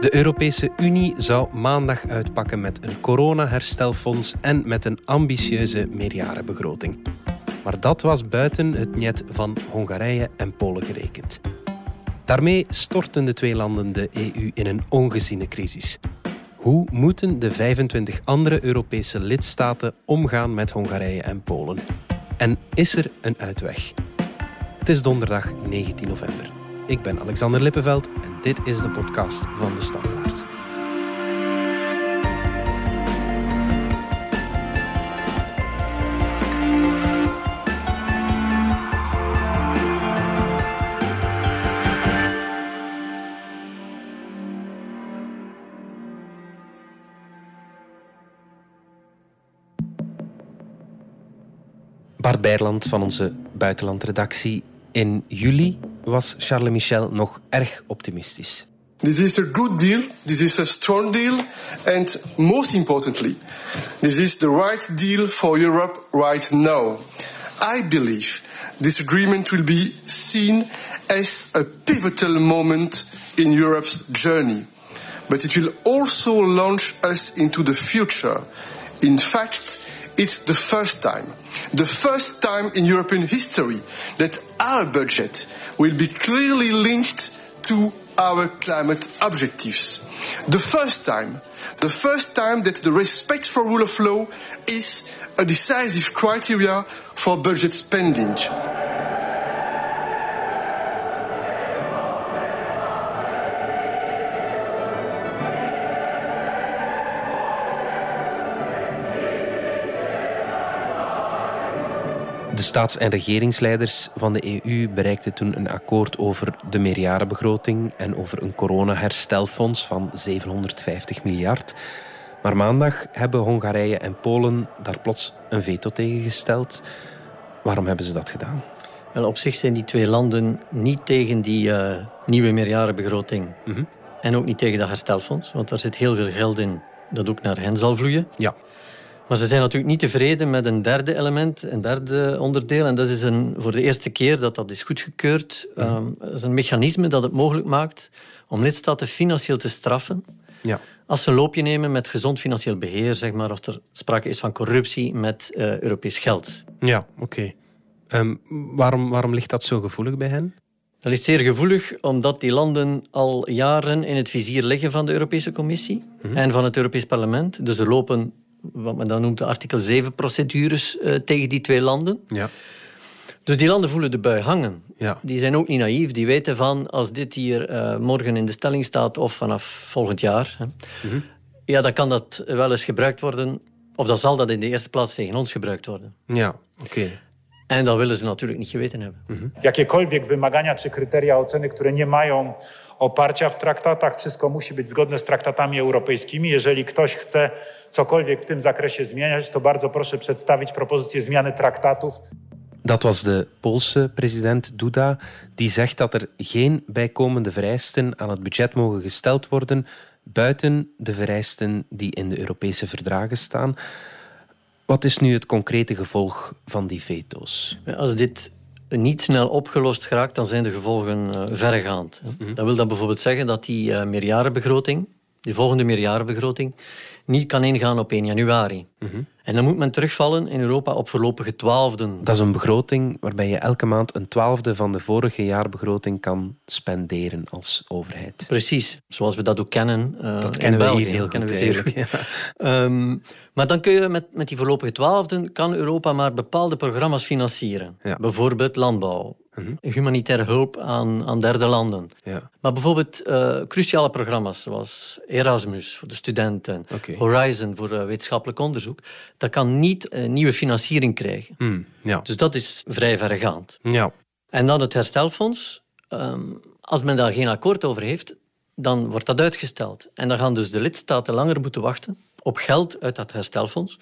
De Europese Unie zou maandag uitpakken met een coronaherstelfonds en met een ambitieuze meerjarenbegroting. Maar dat was buiten het net van Hongarije en Polen gerekend. Daarmee storten de twee landen de EU in een ongeziene crisis. Hoe moeten de 25 andere Europese lidstaten omgaan met Hongarije en Polen? En is er een uitweg? Het is donderdag 19 november. Ik ben Alexander Lippenveld en dit is de podcast van de Standaard. Bart Bijrland van onze buitenlandredactie. In juli was Charles Michel nog erg optimistisch. This is a good deal. This is a strong deal. And most importantly, this is the right deal for Europe right now. I believe this agreement will be seen as a pivotal moment in Europe's journey. But it will also launch us into the future. In fact, it's the first time, the first time in European history that our budget will be clearly linked to our climate objectives. The first time, the first time that the respect for rule of law is a decisive criteria for budget spending. De staats- en regeringsleiders van de EU bereikten toen een akkoord over de meerjarenbegroting en over een coronaherstelfonds van 750 miljard. Maar maandag hebben Hongarije en Polen daar plots een veto tegen gesteld. Waarom hebben ze dat gedaan? Wel, op zich zijn die twee landen niet tegen die uh, nieuwe meerjarenbegroting. Mhm. En ook niet tegen dat herstelfonds, want daar zit heel veel geld in dat ook naar hen zal vloeien. Ja. Maar ze zijn natuurlijk niet tevreden met een derde element, een derde onderdeel. En dat is een, voor de eerste keer dat dat is goedgekeurd. Um, dat is een mechanisme dat het mogelijk maakt om lidstaten financieel te straffen. Ja. Als ze een loopje nemen met gezond financieel beheer, zeg maar, als er sprake is van corruptie met uh, Europees geld. Ja, oké. Okay. Um, waarom, waarom ligt dat zo gevoelig bij hen? Dat ligt zeer gevoelig omdat die landen al jaren in het vizier liggen van de Europese Commissie Mhm. en van het Europees Parlement. Dus er lopen wat men dan noemt de artikel 7 procedures uh, tegen die twee landen. Ja. Dus die landen voelen de bui hangen. Ja. Die zijn ook niet naïef. Die weten van als dit hier uh, morgen in de stelling staat of vanaf volgend jaar, hè, Mhm. ja, dan kan dat wel eens gebruikt worden. Of dan zal dat in de eerste plaats tegen ons gebruikt worden. Ja, oké. En dat willen ze natuurlijk niet geweten hebben. Mhm. Jakiekolwiek wymagania czy kryteria oceny, które nie mają oparcia w traktatach, wszystko musi być zgodne z traktatami europejskimi. Jeżeli ktoś chce cokolwiek w tym zakresie zmieniać, to bardzo proszę przedstawić propozycję zmiany traktatów. Dat was de Poolse president Duda, die zegt dat er geen bijkomende vereisten aan het budget mogen gesteld worden buiten de vereisten die in de Europese verdragen staan. Wat is nu het concrete gevolg van die veto's? Als dit niet snel opgelost geraakt, dan zijn de gevolgen uh, verregaand. Mhm. Dat wil dat bijvoorbeeld zeggen dat die uh, meerjarenbegroting, die volgende meerjarenbegroting, niet kan ingaan op 1 januari. -hmm. En dan moet men terugvallen in Europa op voorlopige twaalfden. Dat is een begroting waarbij je elke maand een twaalfde van de vorige jaarbegroting kan spenderen als overheid. Precies, zoals we dat ook kennen. Uh, dat kennen we hier heel goed we zeer goed. Ja. Um, maar dan kun je met, met die voorlopige twaalfden kan Europa maar bepaalde programma's financieren. Ja. Bijvoorbeeld landbouw, mm -hmm. humanitaire hulp aan, aan derde landen. Ja. Maar bijvoorbeeld uh, cruciale programma's zoals Erasmus voor de studenten, okay. Horizon voor uh, wetenschappelijk onderzoek, dat kan niet uh, nieuwe financiering krijgen. Mm, ja. Dus dat is vrij verregaand. Ja. En dan het herstelfonds. Um, als men daar geen akkoord over heeft, dan wordt dat uitgesteld. En dan gaan dus de lidstaten langer moeten wachten op geld uit dat herstelfonds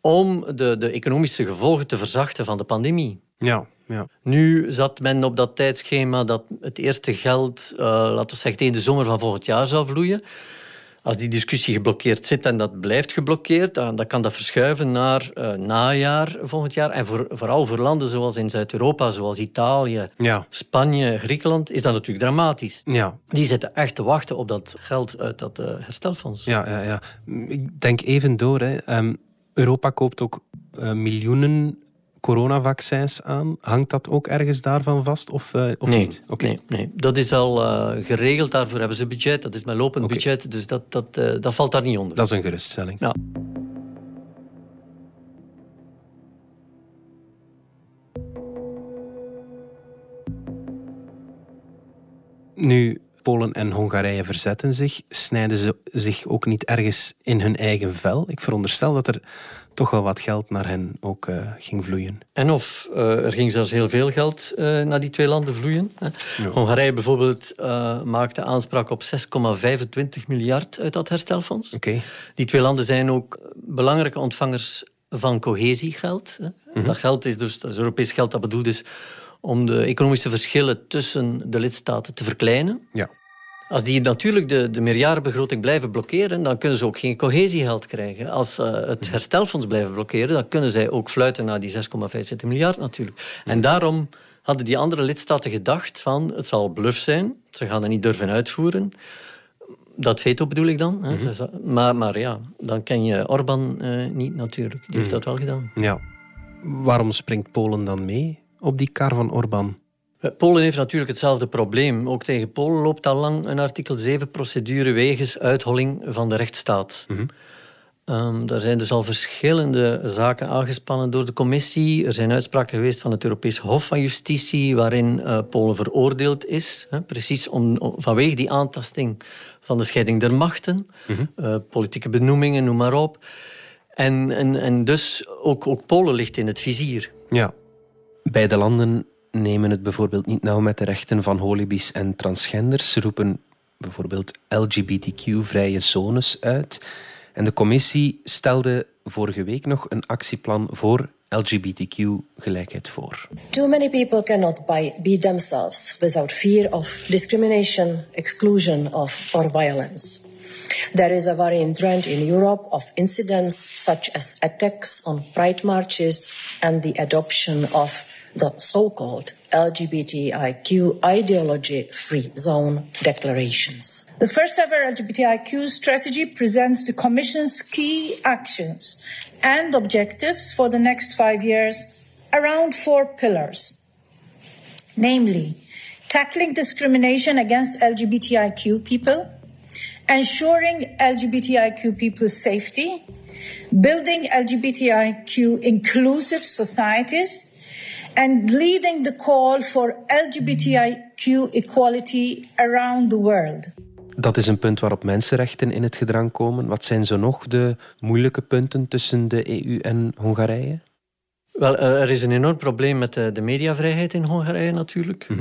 om de, de economische gevolgen te verzachten van de pandemie. Ja, ja. Nu zat men op dat tijdschema dat het eerste geld, uh, laten we zeggen, tegen de zomer van volgend jaar zou vloeien. Als die discussie geblokkeerd zit en dat blijft geblokkeerd, dan, dan kan dat verschuiven naar uh, najaar volgend jaar. En voor, vooral voor landen zoals in Zuid-Europa, zoals Italië, ja. Spanje, Griekenland, is dat natuurlijk dramatisch. Ja. Die zitten echt te wachten op dat geld uit dat uh, herstelfonds. Ja, ja, ja. Ik denk even door. Hè. Um, Europa koopt ook miljoenen coronavaccins aan. Hangt dat ook ergens daarvan vast of, uh, of nee, niet? Okay. Nee, nee, dat is al uh, geregeld. Daarvoor hebben ze budget. Dat is mijn lopend okay. budget. Dus dat, dat, uh, dat valt daar niet onder. Dat is een geruststelling. Ja. Nu, Polen en Hongarije verzetten zich. Snijden ze zich ook niet ergens in hun eigen vel? Ik veronderstel dat er toch wel wat geld naar hen ook uh, ging vloeien. En of uh, er ging zelfs heel veel geld uh, naar die twee landen vloeien. Hè. Ja. Hongarije bijvoorbeeld maakte aanspraak op 6,25 miljard uit dat herstelfonds. Okay. Die twee landen zijn ook belangrijke ontvangers van cohesiegeld. Hè. Mm -hmm. Dat geld is dus dat is Europees geld dat bedoeld is om de economische verschillen tussen de lidstaten te verkleinen. Ja. Als die natuurlijk de, de meerjarenbegroting blijven blokkeren, dan kunnen ze ook geen cohesiegeld krijgen. Als uh, het herstelfonds blijven blokkeren, dan kunnen zij ook fluiten naar die 6,25 miljard natuurlijk. En daarom hadden die andere lidstaten gedacht van het zal bluff zijn, ze gaan dat niet durven uitvoeren. Dat veto bedoel ik dan. Hè. Mm -hmm. maar, maar ja, dan ken je Orbán uh, niet natuurlijk. Die heeft mm. dat wel gedaan. Ja. Waarom springt Polen dan mee op die kar van Orbán? Polen heeft natuurlijk hetzelfde probleem. Ook tegen Polen loopt al lang een artikel 7-procedure wegens uitholling van de rechtsstaat. Mm -hmm. um, daar zijn dus al verschillende zaken aangespannen door de commissie. Er zijn uitspraken geweest van het Europees Hof van Justitie waarin uh, Polen veroordeeld is. Hè, precies om, om, vanwege die aantasting van de scheiding der machten. Mm -hmm. uh, politieke benoemingen, noem maar op. En, en, en dus ook, ook Polen ligt in het vizier. Ja. Beide landen nemen het bijvoorbeeld niet nauw met de rechten van holibies en transgenders. Ze roepen bijvoorbeeld LGBTQ-vrije zones uit. En de commissie stelde vorige week nog een actieplan voor LGBTQ-gelijkheid voor. Too many people cannot be themselves without fear of discrimination, exclusion of or violence. There is a worrying trend in Europe of incidents such as attacks on pride marches and the adoption of the so-called LGBTIQ ideology-free zone declarations. The first ever LGBTIQ strategy presents the Commission's key actions and objectives for the next five years around four pillars. Namely, tackling discrimination against LGBTIQ people, ensuring LGBTIQ people's safety, building LGBTIQ inclusive societies, and leading the call for LGBTIQ equality around the world. Dat is een punt waarop mensenrechten in het gedrang komen. Wat zijn zo nog de moeilijke punten tussen de EU en Hongarije? Wel, er is een enorm probleem met de, de mediavrijheid in Hongarije natuurlijk. Mm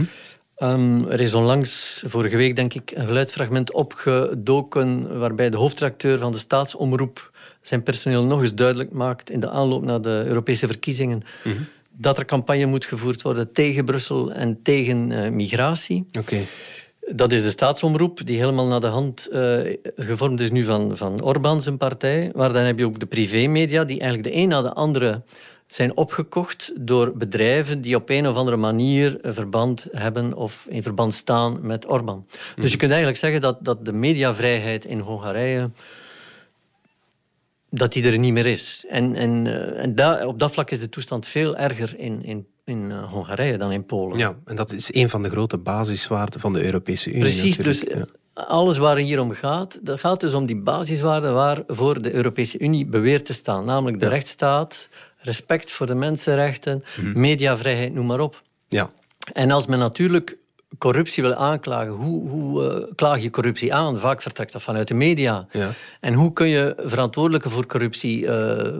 -hmm. um, er is onlangs, vorige week denk ik, een geluidsfragment opgedoken waarbij de hoofdredacteur van de staatsomroep zijn personeel nog eens duidelijk maakt in de aanloop naar de Europese verkiezingen mm -hmm. Dat er campagne moet gevoerd worden tegen Brussel en tegen uh, migratie. Okay. Dat is de staatsomroep, die helemaal naar de hand uh, gevormd is nu van, van Orbán zijn partij. Maar dan heb je ook de privémedia, die eigenlijk de een na de andere zijn opgekocht door bedrijven die op een of andere manier een verband hebben of in verband staan met Orbán. Dus je kunt eigenlijk zeggen dat, dat de mediavrijheid in Hongarije dat die er niet meer is. En, en, uh, en da, op dat vlak is de toestand veel erger in, in in uh, Hongarije dan in Polen. Ja, en dat is een van de grote basiswaarden van de Europese Unie. Precies, natuurlijk. dus ja. alles waar het hier om gaat, dat gaat dus om die basiswaarden waarvoor de Europese Unie beweert te staan. Namelijk de ja. rechtsstaat, respect voor de mensenrechten, Mhm. mediavrijheid, noem maar op. Ja. En als men natuurlijk corruptie wil aanklagen, hoe, hoe uh, klaag je corruptie aan? Vaak vertrekt dat vanuit de media. Ja. En hoe kun je verantwoordelijken voor corruptie uh,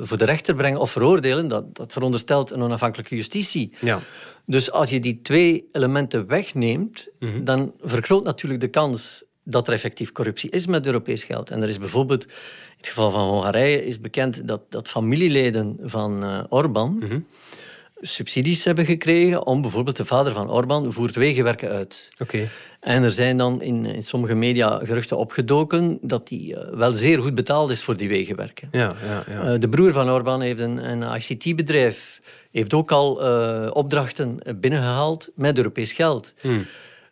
voor de rechter brengen of veroordelen? Dat, dat veronderstelt een onafhankelijke justitie. Ja. Dus als je die twee elementen wegneemt, Mhm. dan vergroot natuurlijk de kans dat er effectief corruptie is met Europees geld. En er is bijvoorbeeld, in het geval van Hongarije, is bekend dat, dat familieleden van uh, Orbán Mhm. Subsidies hebben gekregen om bijvoorbeeld de vader van Orbán voert wegenwerken uit. Oké. En er zijn dan in, in sommige media geruchten opgedoken dat hij eh, wel zeer goed betaald is voor die wegenwerken. Ja, ja, ja. Eh, de broer van Orbán heeft een, een ICT-bedrijf, heeft ook al eh, opdrachten binnengehaald met Europees geld. Hmm.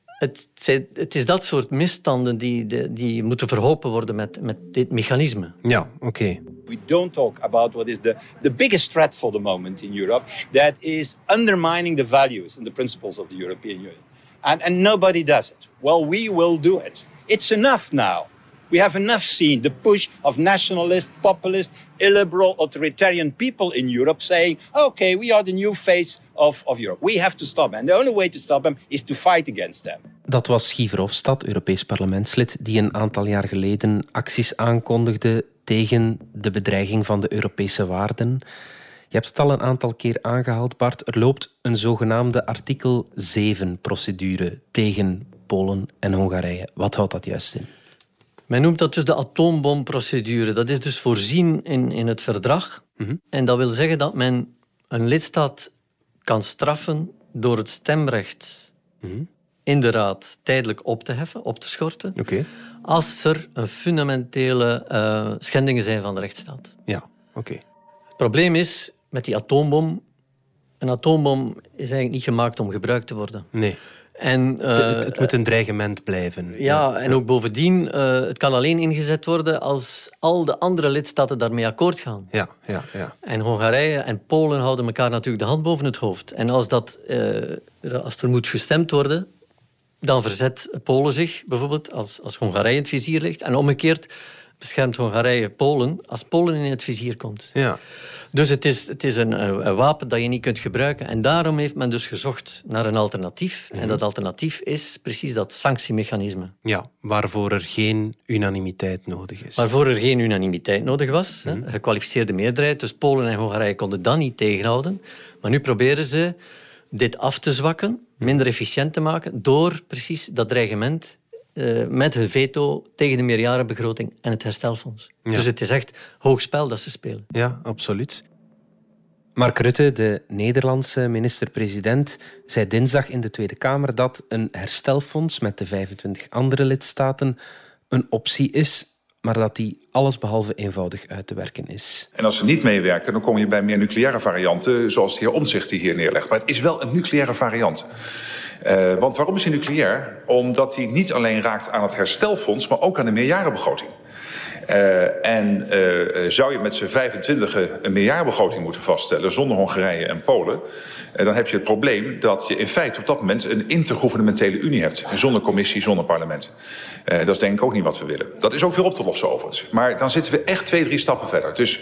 Het, het is dat soort misstanden die, die moeten verholpen worden met, met dit mechanisme. ja oké. We don't talk about what is the, the biggest threat for the moment in Europe that is undermining the values and the principles of the European Union. And, and nobody does it. Well, we will do it. It's enough now. We have enough seen the push of nationalist, populist, illiberal, authoritarian people in Europe saying, okay, we are the new face of, of Europe. We have to stop them. And the only way to stop them is to fight against them. Dat was Guy Verhofstadt, Europees parlementslid, die een aantal jaar geleden acties aankondigde tegen de bedreiging van de Europese waarden. Je hebt het al een aantal keer aangehaald, Bart. Er loopt een zogenaamde artikel 7-procedure tegen Polen en Hongarije. Wat houdt dat juist in? Men noemt dat dus de atoombomprocedure. Dat is dus voorzien in, in het verdrag. En dat wil zeggen dat men een lidstaat kan straffen door het stemrecht in de Raad tijdelijk op te heffen, op te schorten, als er een fundamentele eh, schendingen zijn van de rechtsstaat. Ja, oké. Het probleem is met die atoombom. Een atoombom is eigenlijk niet gemaakt om gebruikt te worden. Nee, En, eh, het, het moet een dreigement blijven. ja, en ook bovendien, eh, het kan alleen ingezet worden als al de andere lidstaten daarmee akkoord gaan. Ja, ja, ja. En Hongarije en Polen houden elkaar natuurlijk de hand boven het hoofd. En als, dat, eh, als er moet gestemd worden, dan verzet Polen zich bijvoorbeeld als, als Hongarije in het vizier ligt. En omgekeerd beschermt Hongarije Polen als Polen in het vizier komt. ja. Dus het is, het is een, een wapen dat je niet kunt gebruiken. En daarom heeft men dus gezocht naar een alternatief. En dat alternatief is precies dat sanctiemechanisme. Ja, waarvoor er geen unanimiteit nodig is. Waarvoor er geen unanimiteit nodig was. hè, Gekwalificeerde meerderheid. Dus Polen en Hongarije konden dat niet tegenhouden. Maar nu proberen ze dit af te zwakken, minder efficiënt te maken, door precies dat dreigement eh, met hun veto tegen de meerjarenbegroting en het herstelfonds. Ja. Dus het is echt hoog spel dat ze spelen. Ja, absoluut. Mark Rutte, de Nederlandse minister-president, zei dinsdag in de Tweede Kamer dat een herstelfonds met de 25 andere lidstaten een optie is, maar dat die allesbehalve eenvoudig uit te werken is. En als ze niet meewerken, dan kom je bij meer nucleaire varianten, zoals de heer Omtzigt die hier neerlegt. Maar het is wel een nucleaire variant. Eh, want waarom is hij nucleair? Omdat hij niet alleen raakt aan het herstelfonds, maar ook aan de meerjarenbegroting. Eh, en eh, zou je met z'n 25 een meerjarenbegroting moeten vaststellen zonder Hongarije en Polen, eh, dan heb je het probleem dat je in feite op dat moment een intergouvernementele unie hebt. Zonder commissie, zonder parlement. Dat is denk ik ook niet wat we willen. Dat is ook weer op te lossen overigens. Maar dan zitten we echt twee, drie stappen verder. Dus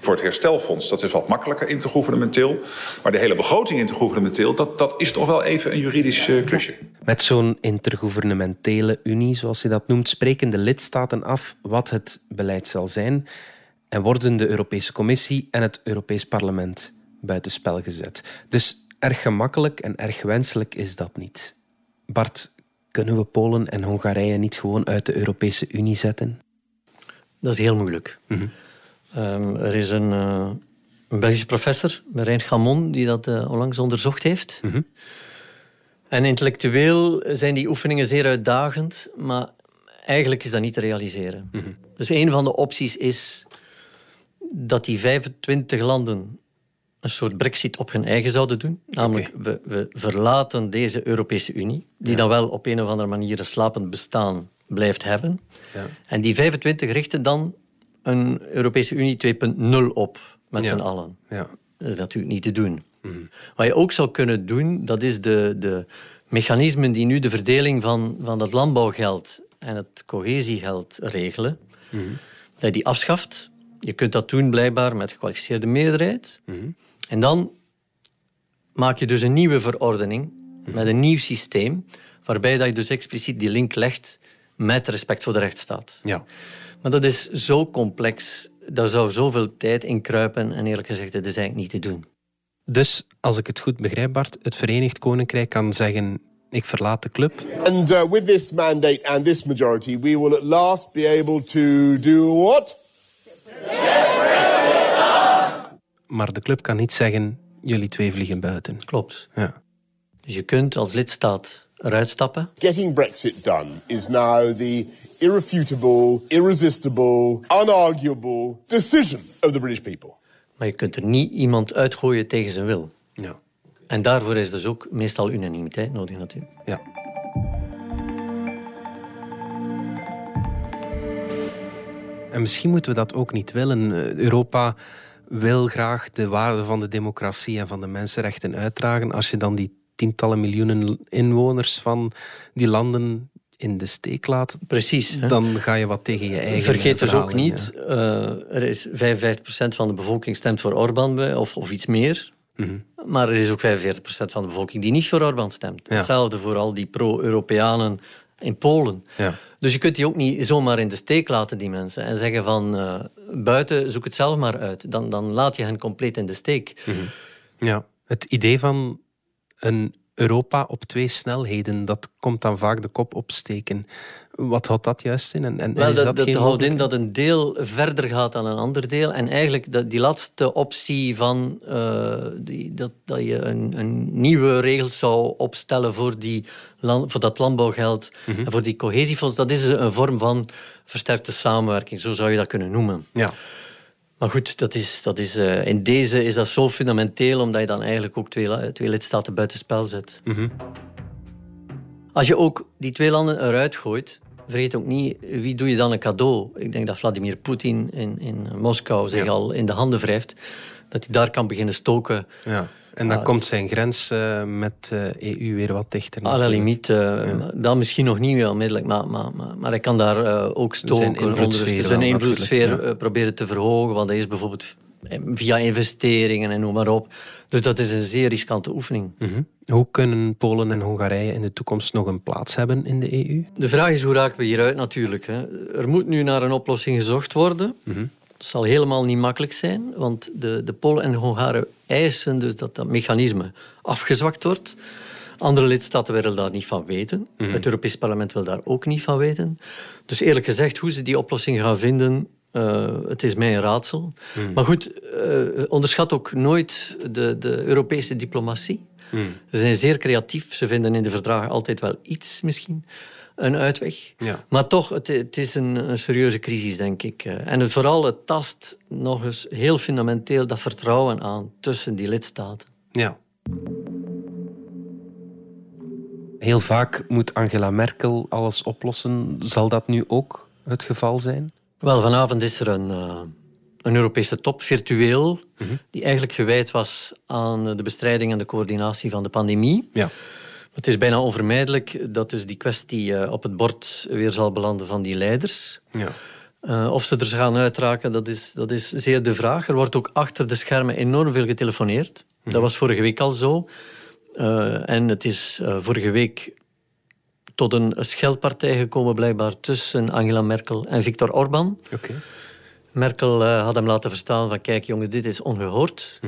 voor het herstelfonds, dat is wat makkelijker intergouvernementeel. Maar de hele begroting intergouvernementeel, dat, dat is toch wel even een juridisch eh, klusje. Met zo'n intergouvernementele unie, zoals je dat noemt, spreken de lidstaten af wat het beleid zal zijn en worden de Europese Commissie en het Europees Parlement buitenspel gezet. Dus erg gemakkelijk en erg wenselijk is dat niet. Bart, kunnen we Polen en Hongarije niet gewoon uit de Europese Unie zetten? Dat is heel moeilijk. Ehm, er is een, eh, een Belgische professor, Marijn Gamon, die dat eh, onlangs onderzocht heeft. En intellectueel zijn die oefeningen zeer uitdagend, maar eigenlijk is dat niet te realiseren. Dus een van de opties is dat die 25 landen een soort brexit op hun eigen zouden doen. Namelijk, we, we verlaten deze Europese Unie, die dan wel op een of andere manier een slapend bestaan blijft hebben. Ja. En die 25 richten dan een Europese Unie 2.0 op, met Ja. z'n allen. Ja. Dat is natuurlijk niet te doen. Wat je ook zou kunnen doen, dat is de, de mechanismen die nu de verdeling van, van het landbouwgeld en het cohesiegeld regelen, dat je die afschaft. Je kunt dat doen blijkbaar met gekwalificeerde meerderheid. En dan maak je dus een nieuwe verordening met een nieuw systeem, waarbij dat je dus expliciet die link legt met respect voor de rechtsstaat. Ja. Maar dat is zo complex, daar zou zoveel tijd in kruipen en eerlijk gezegd, dat is eigenlijk niet te doen. Dus, als ik het goed begrijp, Bart, het Verenigd Koninkrijk kan zeggen ik verlaat de club, And uh, with this mandate and this majority, we will at last be able to do what? maar de club kan niet zeggen jullie twee vliegen buiten. Klopt. Ja. Dus je kunt als lidstaat eruit stappen. Getting Brexit done is now the irrefutable, irresistible, unarguable decision of the British people. Maar je kunt er niet iemand uitgooien tegen zijn wil. Ja. En daarvoor is dus ook meestal unanimiteit nodig natuurlijk. ja. En misschien moeten we dat ook niet willen. Eh, Europa wil graag de waarde van de democratie en van de mensenrechten uitdragen. Als je dan die tientallen miljoenen inwoners van die landen in de steek laat, Precies. hè. dan ga je wat tegen je eigen Vergeet dus ook niet, eh, er is 55% van de bevolking stemt voor Orbán, bij- of, of iets meer. Maar er is ook 45% van de bevolking die niet voor Orbán stemt. Ja. Hetzelfde voor al die pro-Europeanen in Polen. Ja. Dus je kunt die ook niet zomaar in de steek laten, die mensen. En zeggen van, eh, buiten, zoek het zelf maar uit. Dan, dan laat je hen compleet in de steek. Ja, het idee van een Europa op twee snelheden, dat komt dan vaak de kop opsteken. Wat houdt dat juist in? En, en Wel, is dat, dat, houdt in dat een deel verder gaat dan een ander deel. En eigenlijk dat, die laatste optie van eh, die, dat, dat je een, een nieuwe regels zou opstellen voor, die land, voor dat landbouwgeld Mhm. en voor die cohesiefonds, dat is een vorm van versterkte samenwerking. Zo zou je dat kunnen noemen. Ja, Maar goed, dat is, dat is, eh, in deze is dat zo fundamenteel, omdat je dan eigenlijk ook twee, twee lidstaten buitenspel zet. Mhm. Als je ook die twee landen eruit gooit, vergeet ook niet, wie doe je dan een cadeau? Ik denk dat Vladimir Poetin in, in Moskou zich Ja. al in de handen wrijft, dat hij daar kan beginnen stoken. ja. En dan Ah, komt zijn grens eh, met de EU weer wat dichter. À la natuurlijk. limiet, eh, dan misschien nog niet onmiddellijk, maar, maar, maar, maar hij kan daar eh, ook stoken. Zijn invloedssfeer zijn invloedssfeer ja. eh, proberen te verhogen, want hij is bijvoorbeeld eh, via investeringen en noem maar op. Dus dat is een zeer riskante oefening. Mhm. Hoe kunnen Polen en Hongarije in de toekomst nog een plaats hebben in de EU? De vraag is hoe raken we hieruit natuurlijk. Hè. Er moet nu naar een oplossing gezocht worden. Het zal helemaal niet makkelijk zijn, want de, de Polen en de Hongaren eisen dus dat dat mechanisme afgezwakt wordt. Andere lidstaten willen daar niet van weten. Het Europees Parlement wil daar ook niet van weten. Dus eerlijk gezegd, hoe ze die oplossing gaan vinden, eh, het is mij een raadsel. Maar goed, eh, onderschat ook nooit de, de Europese diplomatie. Ze zijn zeer creatief. Ze vinden in de verdragen altijd wel iets misschien, een uitweg. Ja. Maar toch, het, het is een, een serieuze crisis, denk ik. Eh, En het, vooral, het tast nog eens heel fundamenteel dat vertrouwen aan tussen die lidstaten. Ja. Heel vaak moet Angela Merkel alles oplossen. Zal dat nu ook het geval zijn? Wel, vanavond is er een, eh, een Europese top, virtueel, die eigenlijk gewijd was aan de bestrijding en de coördinatie van de pandemie. Ja. Het is bijna onvermijdelijk dat dus die kwestie eh, op het bord weer zal belanden van die leiders. ja. Eh, of ze er gaan uitraken, dat is, dat is zeer de vraag. Er wordt ook achter de schermen enorm veel getelefoneerd. Dat was vorige week al zo. Eh, en het is vorige week tot een scheldpartij gekomen, blijkbaar, tussen Angela Merkel en Viktor Orbán. Oké. Merkel had hem laten verstaan van kijk jongen, dit is ongehoord.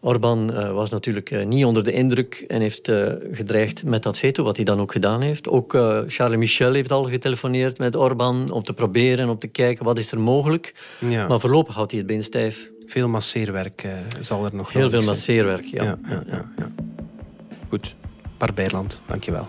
Orbán eh, was natuurlijk eh, niet onder de indruk en heeft eh, gedreigd met dat veto, wat hij dan ook gedaan heeft. Ook Charles Michel heeft al getelefoneerd met Orbán om te proberen, om te kijken wat is er mogelijk. Ja. Maar voorlopig houdt hij het been stijf. Veel masseerwerk zal er nog Heel veel zijn. masseerwerk, ja. Ja, ja, ja, ja. Goed. Bart Beierland, dankjewel.